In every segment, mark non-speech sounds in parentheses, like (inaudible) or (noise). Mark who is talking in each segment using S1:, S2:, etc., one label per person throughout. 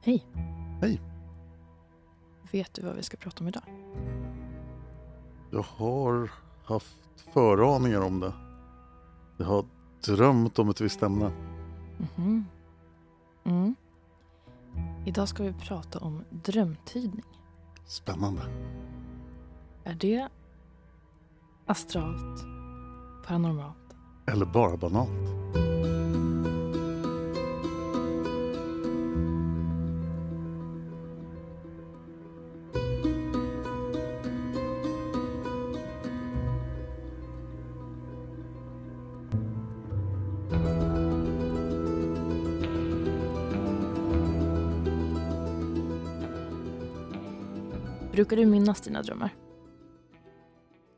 S1: Hej.
S2: Hej.
S1: Vet du vad vi ska prata om idag?
S2: Jag har haft föraningar om det. Jag har drömt om ett visst ämne.
S1: Mhm. Mm. Idag ska vi prata om drömtydning.
S2: Spännande.
S1: Är det astralt, paranormalt?
S2: Eller bara banalt.
S1: Brukar du minnas dina drömmar?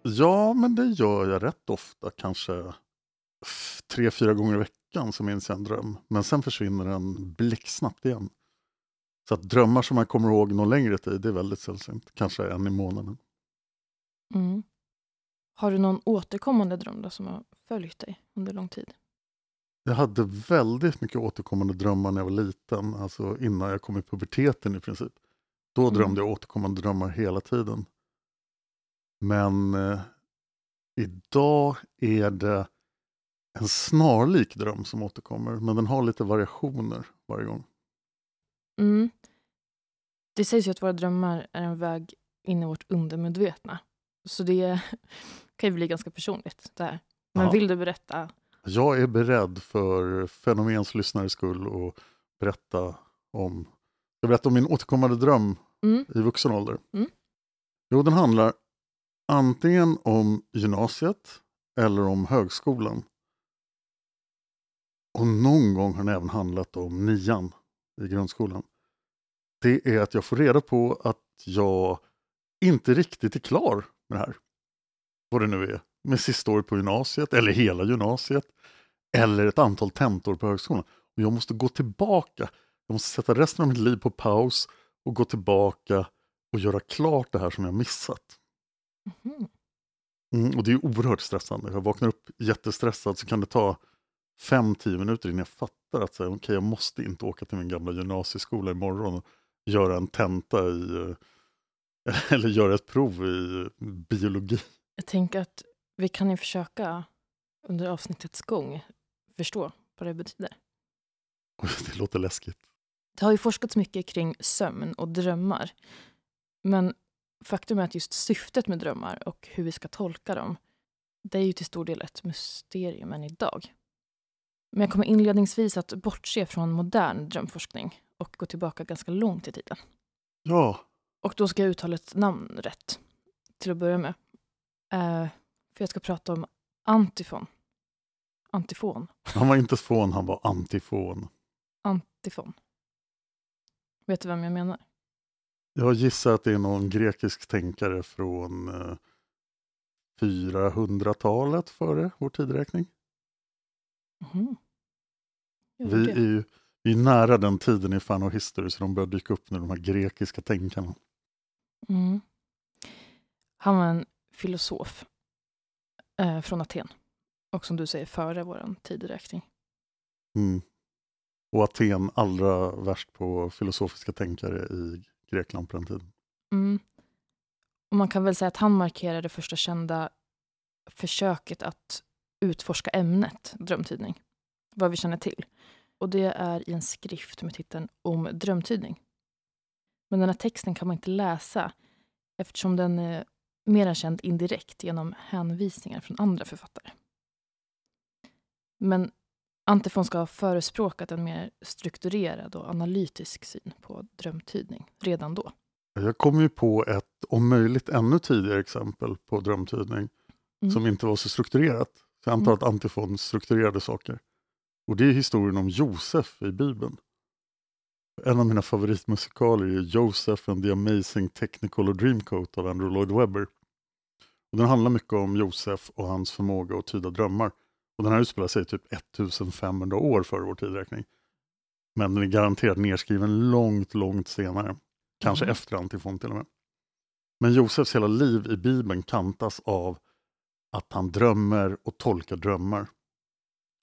S2: Ja, men det gör jag rätt ofta. Kanske tre, fyra gånger i veckan så minns jag en dröm. Men sen försvinner den blixtsnabbt igen. Så att drömmar som man kommer ihåg någon längre tid, det är väldigt sällsynt. Kanske en i månaden.
S1: Mm. Har du någon återkommande dröm då som har följt dig under lång tid?
S2: Jag hade väldigt mycket återkommande drömmar när jag var liten, alltså innan jag kom i puberteten i princip. Då
S1: Mm.
S2: drömde jag återkommande drömmar hela tiden. Men eh, idag är det en snarlik dröm som återkommer, men den har lite variationer varje gång.
S1: Mm. Det sägs ju att våra drömmar är en väg in i vårt undermedvetna. Så det (laughs) kan ju bli ganska personligt. Det här. Men
S2: Ja.
S1: vill du berätta?
S2: Jag är beredd för fenomens lyssnares skull att berätta om, jag berätta om min återkommande dröm
S1: Mm.
S2: i vuxen ålder.
S1: Mm.
S2: Jo, den handlar antingen om gymnasiet eller om högskolan. Och någon gång har den även handlat om nian i grundskolan. Det är att jag får reda på att jag inte riktigt är klar med det här. Vad det nu är. Med sista året på gymnasiet, eller hela gymnasiet. Eller ett antal tentor på högskolan. Och jag måste gå tillbaka. Jag måste sätta resten av mitt liv på paus och gå tillbaka och göra klart det här som jag missat.
S1: Mhm.
S2: Mm, och det är oerhört stressande. Jag vaknar upp jättestressad så kan det ta 5-10 minuter innan jag fattar att säga, okay, jag måste inte åka till min gamla gymnasieskola imorgon och göra en tenta i eh, (laughs) eller göra ett prov i biologi.
S1: Jag tänker att vi kan ju försöka under avsnittets gång förstå vad det betyder. (laughs)
S2: Det låter läskigt.
S1: Det har ju forskats mycket kring sömn och drömmar. Men faktum är att just syftet med drömmar och hur vi ska tolka dem, det är ju till stor del ett mysterium än idag. Men jag kommer inledningsvis att bortse från modern drömforskning och gå tillbaka ganska långt i tiden.
S2: Ja,
S1: Och då ska jag uttala ett namn rätt till att börja med. Eh, för jag ska prata om antifon. Antifon.
S2: han var inte fån, han var antifon.
S1: Antifon. Vet du vem jag menar?
S2: Jag gissar att det är någon grekisk tänkare från eh, 400-talet före vår tideräkning.
S1: Gör
S2: Vi är ju vi är nära den tiden i Fan och History så de börjar dyka upp nu, de här grekiska tänkarna.
S1: Mm. Han var en filosof eh, från Aten. Och som du säger, före vår tideräkning.
S2: Mm. Och Aten allra värst på filosofiska tänkare i Grekland på den tiden.
S1: Mm. Och man kan väl säga att han markerade det första kända försöket att utforska ämnet drömtydning. Vad vi känner till. Och det är i en skrift med titeln Om drömtydning. Men den här texten kan man inte läsa eftersom den är mer känd indirekt genom hänvisningar från andra författare. Men Antifon ska ha förespråkat en mer strukturerad och analytisk syn på drömtydning redan då.
S2: Jag kom ju på ett om möjligt ännu tidigare exempel på drömtydning
S1: Mm.
S2: som inte var så strukturerat. Så jag antar
S1: Mm.
S2: att Antifon strukturerade saker. Och det är historien om Josef i Bibeln. En av mina favoritmusikaler är Joseph and the Amazing Technicolor Dreamcoat av Andrew Lloyd Webber. Och den handlar mycket om Josef och hans förmåga att tyda drömmar. Och den här utspelar sig typ 1500 år före vår tidräkning. Men den är garanterat nedskriven långt, långt senare. Kanske
S1: Mhm.
S2: efter Antifon till och med. Men Josefs hela liv i Bibeln kantas av att han drömmer och tolkar drömmar.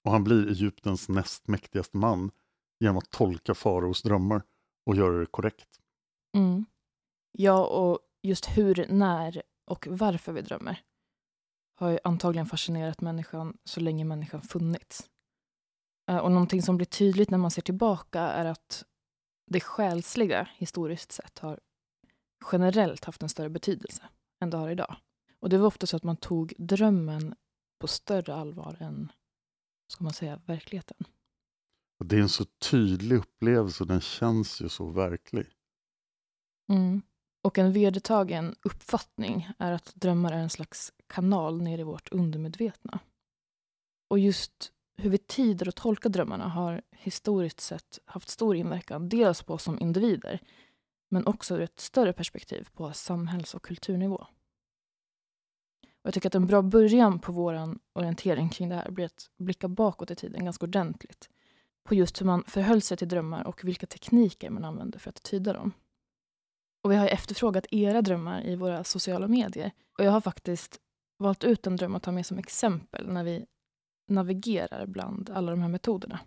S2: Och han blir Egyptens näst mäktigaste man genom att tolka faraos drömmar och göra det korrekt.
S1: Mm. Ja, och just hur, när och varför vi drömmer har ju antagligen fascinerat människan så länge människan funnits. Eh, och någonting som blir tydligt när man ser tillbaka är att det själsliga historiskt sett har generellt haft en större betydelse än det har idag. Och det var ofta så att man tog drömmen på större allvar än, ska man säga, verkligheten.
S2: Det är en så tydlig upplevelse, den känns ju så verklig.
S1: Mm. Och en vedertagen uppfattning är att drömmar är en slags kanal ner i vårt undermedvetna. Och just hur vi tider och tolkar drömmarna har historiskt sett haft stor inverkan, dels på oss som individer, men också ur ett större perspektiv på samhälls och kulturnivå. Och jag tycker att en bra början på vår orientering kring det här blir att blicka bakåt i tiden ganska ordentligt på just hur man förhöll sig till drömmar och vilka tekniker man använde för att tyda dem. Och vi har efterfrågat era drömmar i våra sociala medier. Och jag har faktiskt valt ut en dröm att ta med som exempel när vi navigerar bland alla de här metoderna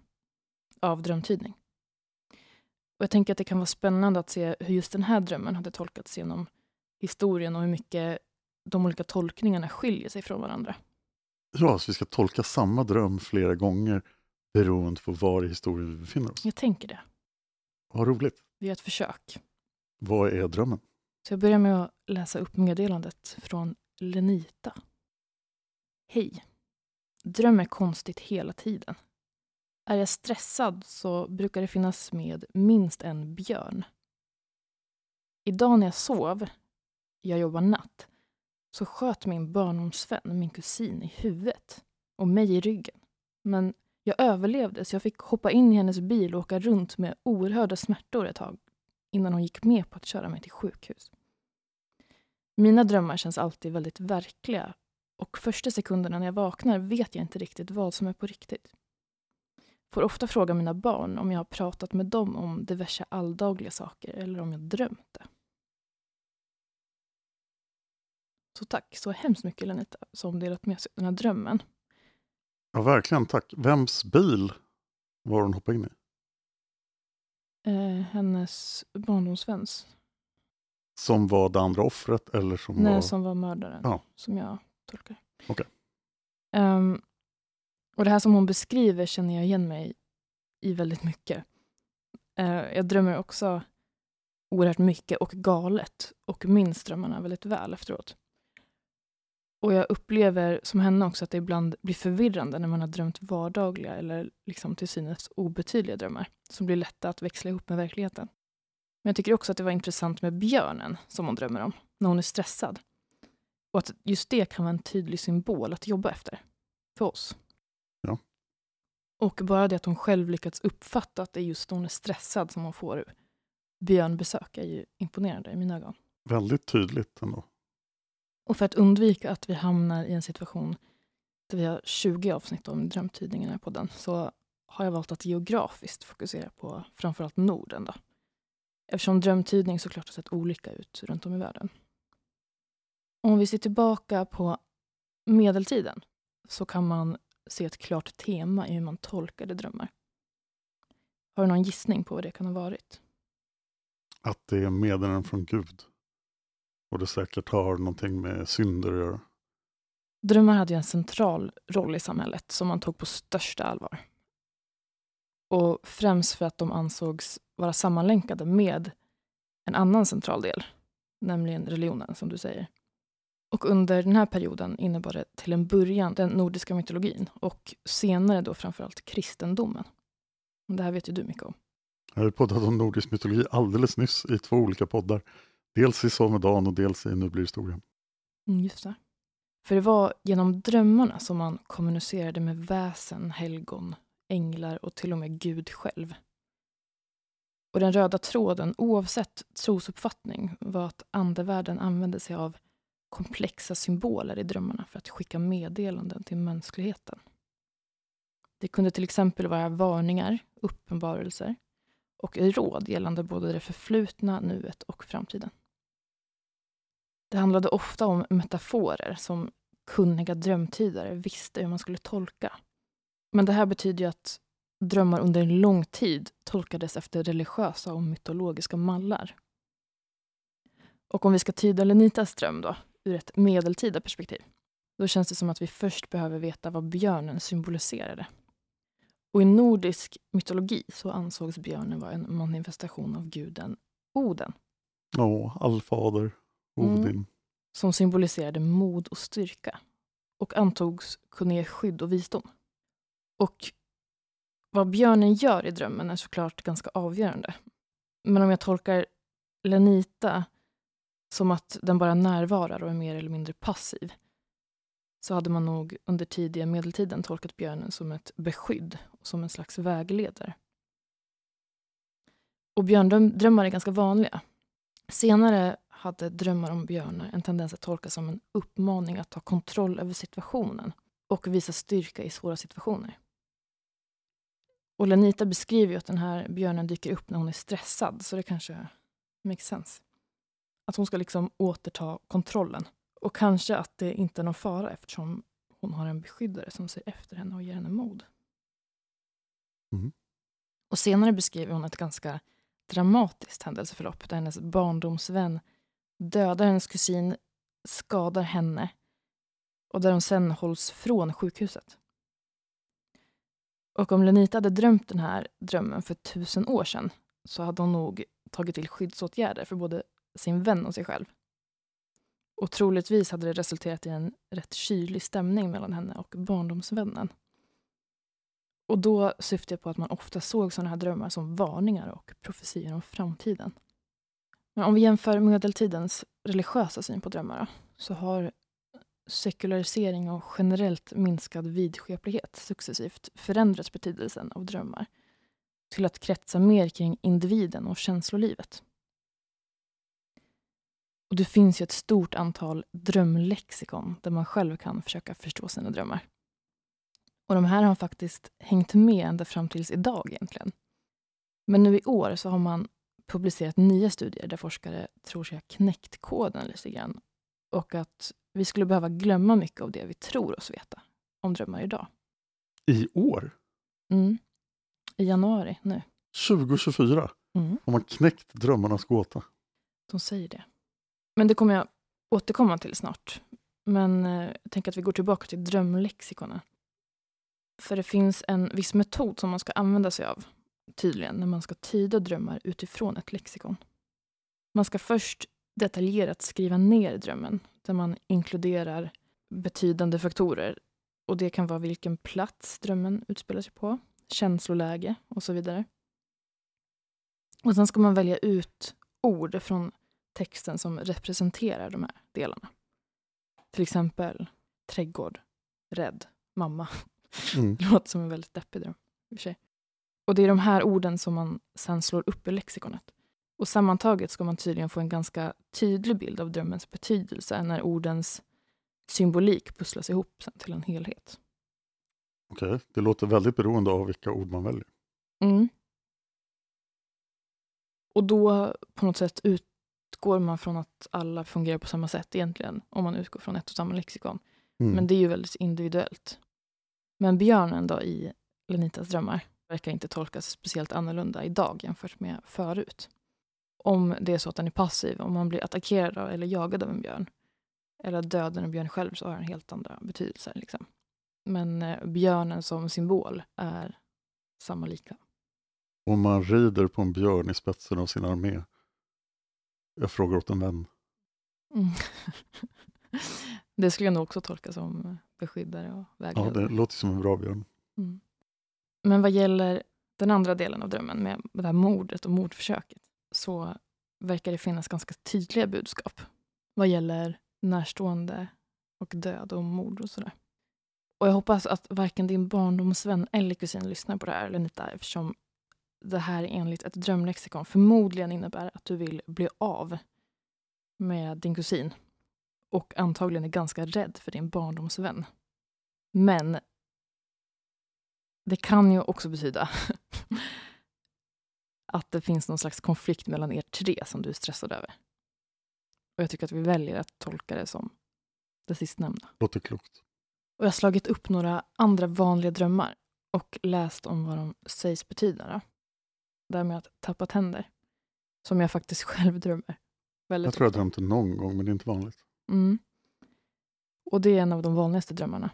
S1: av drömtydning. Och jag tänker att det kan vara spännande att se hur just den här drömmen hade tolkats genom historien och hur mycket de olika tolkningarna skiljer sig från varandra.
S2: Ja, så vi ska tolka samma dröm flera gånger beroende på var i historien vi befinner oss.
S1: Jag tänker det.
S2: Vad roligt.
S1: Vi gör ett försök.
S2: Vad är drömmen?
S1: Så jag börjar med att läsa upp meddelandet från Lenita. Hej. Drömmer konstigt hela tiden. Är jag stressad så brukar det finnas med minst en björn. Idag när jag sov, jag jobbar natt, så sköt min barndomsvän min kusin i huvudet och mig i ryggen. Men jag överlevde så jag fick hoppa in i hennes bil och åka runt med oerhörda smärtor ett tag innan hon gick med på att köra mig till sjukhus. Mina drömmar känns alltid väldigt verkliga och första sekunderna när jag vaknar vet jag inte riktigt vad som är på riktigt. Får ofta fråga mina barn om jag har pratat med dem om diverse alldagliga saker eller om jag drömt det. Så tack så hemskt mycket Lenita som delat med sig av den här drömmen.
S2: Ja, verkligen tack. Vems bil var hon hoppade in i?
S1: Eh, hennes barndomsväns.
S2: Som var det andra offret eller som
S1: Nej,
S2: var...
S1: som var mördaren.
S2: Ja.
S1: Som jag tolkar.
S2: Okej.
S1: Ehm, och det här som hon beskriver känner jag igen mig i väldigt mycket. Eh, jag drömmer också oerhört mycket och galet och minns drömmarna väldigt väl efteråt. Och jag upplever som henne också att det ibland blir förvirrande när man har drömt vardagliga eller liksom till synes obetydliga drömmar som blir lätta att växla ihop med verkligheten. Men jag tycker också att det var intressant med björnen som hon drömmer om när hon är stressad. Och att just det kan vara en tydlig symbol att jobba efter för oss.
S2: Ja.
S1: Och bara det att hon själv lyckats uppfatta att det är just när hon är stressad som hon får björnbesök är ju imponerande i mina ögon.
S2: Väldigt tydligt ändå.
S1: Och för att undvika att vi hamnar i en situation där vi har 20 avsnitt om drömtydningarna på den så har jag valt att geografiskt fokusera på framförallt Norden. Då. Eftersom drömtydning såklart har sett olika ut runt om i världen. Om vi ser tillbaka på medeltiden så kan man se ett klart tema i hur man tolkade drömmar. Har du någon gissning på vad det kan ha varit?
S2: Att det är meddelanden från Gud. Och det säkert har någonting med synder att göra.
S1: Drömmar hade en central roll i samhället som man tog på största allvar. Och främst för att de ansågs vara sammanlänkade med en annan central del, nämligen religionen som du säger. Och under den här perioden innebar det till en början den nordiska mytologin och senare då framförallt kristendomen. Det här vet ju du mycket om.
S2: Jag har poddat om nordisk mytologi alldeles nyss i två olika poddar. Dels i Somedan och dels i Nu blir historia.
S1: Mm, just det. För det var genom drömmarna som man kommunicerade med väsen, helgon, änglar och till och med Gud själv. Och den röda tråden, oavsett trosuppfattning, var att andevärlden använde sig av komplexa symboler i drömmarna för att skicka meddelanden till mänskligheten. Det kunde till exempel vara varningar, uppenbarelser och råd gällande både det förflutna, nuet och framtiden. Det handlade ofta om metaforer som kunniga drömtydare visste hur man skulle tolka. Men det här betyder ju att drömmar under en lång tid tolkades efter religiösa och mytologiska mallar. Och om vi ska tyda Lenitas dröm då, ur ett medeltida perspektiv, då känns det som att vi först behöver veta vad björnen symboliserade. Och i nordisk mytologi så ansågs björnen vara en manifestation av guden Oden.
S2: Ja, allfader, Odin. Mm,
S1: som symboliserade mod och styrka och antogs kunna ge skydd och visdom. Och vad björnen gör i drömmen är såklart ganska avgörande. Men om jag tolkar Lenita som att den bara närvarar och är mer eller mindre passiv så hade man nog under tidiga medeltiden tolkat björnen som ett beskydd och som en slags vägledare. Och björndrömmar är ganska vanliga. Senare hade drömmar om björnar en tendens att tolkas som en uppmaning att ta kontroll över situationen och visa styrka i svåra situationer. Och Lenita beskriver ju att den här björnen dyker upp när hon är stressad, så det kanske makes sense. Att hon ska liksom återta kontrollen. Och kanske att det inte är någon fara eftersom hon har en beskyddare som ser efter henne och ger henne mod. Mm. Och senare beskriver hon ett ganska dramatiskt händelseförlopp där hennes barndomsvän dödar hennes kusin, skadar henne och där hon sen hålls från sjukhuset. Och om Lenita hade drömt den här drömmen för tusen år sedan så hade hon nog tagit till skyddsåtgärder för både sin vän och sig själv. Och troligtvis hade det resulterat i en rätt kylig stämning mellan henne och barndomsvännen. Och då syftar jag på att man ofta såg sådana här drömmar som varningar och profetior om framtiden. Men om vi jämför medeltidens religiösa syn på drömmar så har sekularisering och generellt minskad vidskeplighet successivt förändrat betydelsen av drömmar till att kretsa mer kring individen och känslolivet. Och det finns ju ett stort antal drömlexikon där man själv kan försöka förstå sina drömmar. Och de här har faktiskt hängt med ända fram tills idag egentligen. Men nu i år så har man publicerat nya studier där forskare tror sig ha knäckt koden lite grann. Och att vi skulle behöva glömma mycket av det vi tror oss veta om drömmar idag.
S2: I år?
S1: Mm. I januari nu.
S2: 2024? Mm. Har man knäckt drömmarnas gåta?
S1: De säger det. Men det kommer jag återkomma till snart. Men eh, jag tänker att vi går tillbaka till drömlexikonen. För det finns en viss metod som man ska använda sig av tydligen när man ska tyda drömmar utifrån ett lexikon. Man ska först detaljerat skriva ner drömmen där man inkluderar betydande faktorer. Och Det kan vara vilken plats drömmen utspelar sig på, känsloläge och så vidare. Och Sen ska man välja ut ord från texten som representerar de här delarna. Till exempel trädgård, rädd, mamma. Mm. (laughs) Det låter som en väldigt deppig dröm. Sig. Och det är de här orden som man sen slår upp i lexikonet. Och sammantaget ska man tydligen få en ganska tydlig bild av drömmens betydelse när ordens symbolik pusslas ihop till en helhet.
S2: Okej, okay. det låter väldigt beroende av vilka ord man väljer.
S1: Mm. Och då på något sätt utgår man från att alla fungerar på samma sätt egentligen, om man utgår från ett och samma lexikon. Mm. Men det är ju väldigt individuellt. Men björnen då i Lenitas drömmar verkar inte tolkas speciellt annorlunda idag jämfört med förut. Om det är så att den är passiv, om man blir attackerad eller jagad av en björn eller dödar en björn själv så har den helt andra betydelser. Liksom. Men eh, björnen som symbol är samma lika.
S2: Om man rider på en björn i spetsen av sin armé. Jag frågar åt en vän. Mm. (laughs)
S1: det skulle jag nog också tolka som beskyddare och vägledare.
S2: Ja, det låter som en bra björn. Mm.
S1: Men vad gäller den andra delen av drömmen med det här mordet och mordförsöket så verkar det finnas ganska tydliga budskap vad gäller närstående och död och mord och sådär. Och jag hoppas att varken din barndomsvän eller kusin lyssnar på det här, Lenita, eftersom det här enligt ett drömlexikon förmodligen innebär att du vill bli av med din kusin och antagligen är ganska rädd för din barndomsvän. Men det kan ju också betyda (laughs) att det finns någon slags konflikt mellan er tre som du är stressad över. Och jag tycker att vi väljer att tolka det som det sistnämnda.
S2: Låter klokt.
S1: Och jag har slagit upp några andra vanliga drömmar. och läst om vad de sägs betyda. Då. Det här med att tappa tänder. Som jag faktiskt (laughs) själv drömmer. Väldigt
S2: Jag tror jag
S1: ofta.
S2: drömt det någon gång, men det är inte vanligt.
S1: Mm. Och det är en av de vanligaste drömmarna.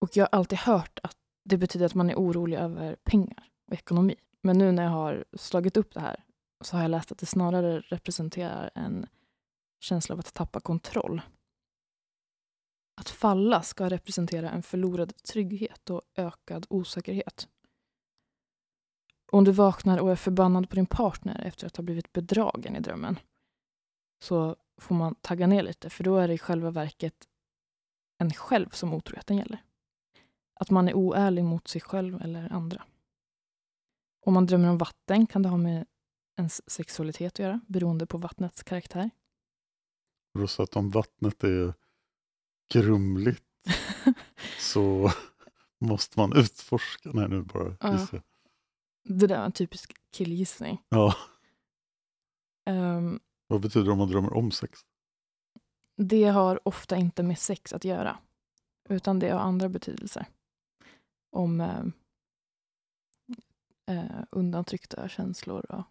S1: Och jag har alltid hört att det betyder att man är orolig över pengar och ekonomi. Men nu när jag har slagit upp det här så har jag läst att det snarare representerar en känsla av att tappa kontroll. Att falla ska representera en förlorad trygghet och ökad osäkerhet. Om du vaknar och är förbannad på din partner efter att ha blivit bedragen i drömmen så får man tagga ner lite för då är det i själva verket en själv som otroheten gäller. Att man är oärlig mot sig själv eller andra. Om man drömmer om vatten kan det ha med ens sexualitet att göra beroende på vattnets karaktär.
S2: Då så att om vattnet är grumligt (laughs) så (laughs) måste man utforska. Nej, nu bara
S1: Ja. Det där var en typisk killgissning.
S2: Ja,
S1: Ehm,
S2: vad betyder det om man drömmer om sex?
S1: det har ofta inte med sex att göra utan det har andra betydelser. Om eh, eh, undantryckta känslor och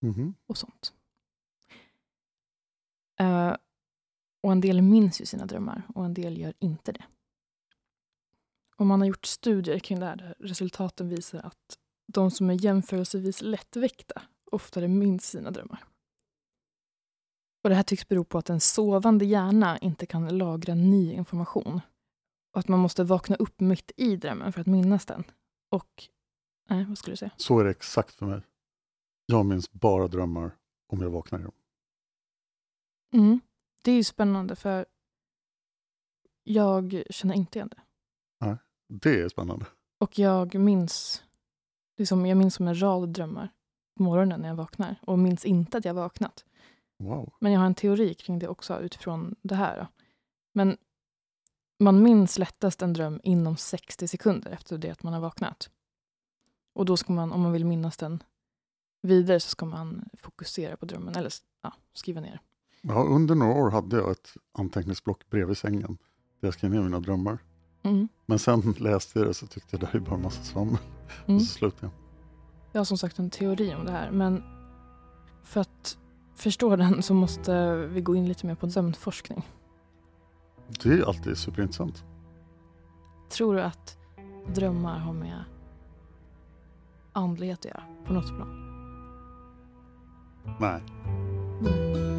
S2: Mhm.
S1: och sånt. Eh, och en del minns ju sina drömmar och en del gör inte det. Och man har gjort studier kring det här där resultaten visar att de som är jämförelsevis lättväckta oftare minns sina drömmar. Och Det här tycks bero på att en sovande hjärna inte kan lagra ny information. Och att man måste vakna upp mitt i drömmen för att minnas den. Och, nej, vad skulle du säga?
S2: Så är det exakt för mig. Jag minns bara drömmar om jag vaknar i dem.
S1: Mm. Det är ju spännande för jag känner inte igen det.
S2: Det är spännande.
S1: Och jag minns, det är som, jag minns som en rad drömmar på morgonen när jag vaknar och minns inte att jag vaknat.
S2: Wow.
S1: Men jag har en teori kring det också utifrån det här. Då. Men man minns lättast en dröm inom 60 sekunder efter det att man har vaknat. Och då ska man, om man vill minnas den vidare så ska man fokusera på drömmen eller ja, skriva ner.
S2: Ja, under några år hade jag ett anteckningsblock bredvid sängen där jag skrev ner mina drömmar.
S1: Mm.
S2: Men sen (laughs) läste jag det så tyckte jag det här är bara massa svammel.
S1: Mm.
S2: Och så slutade jag.
S1: Jag har som sagt en teori om det här, men för att förstå den så måste vi gå in lite mer på sömnforskning.
S2: Det är alltid superintressant.
S1: Tror du att drömmar har med andlighet att göra på något plan?
S2: Nej.
S1: Mm.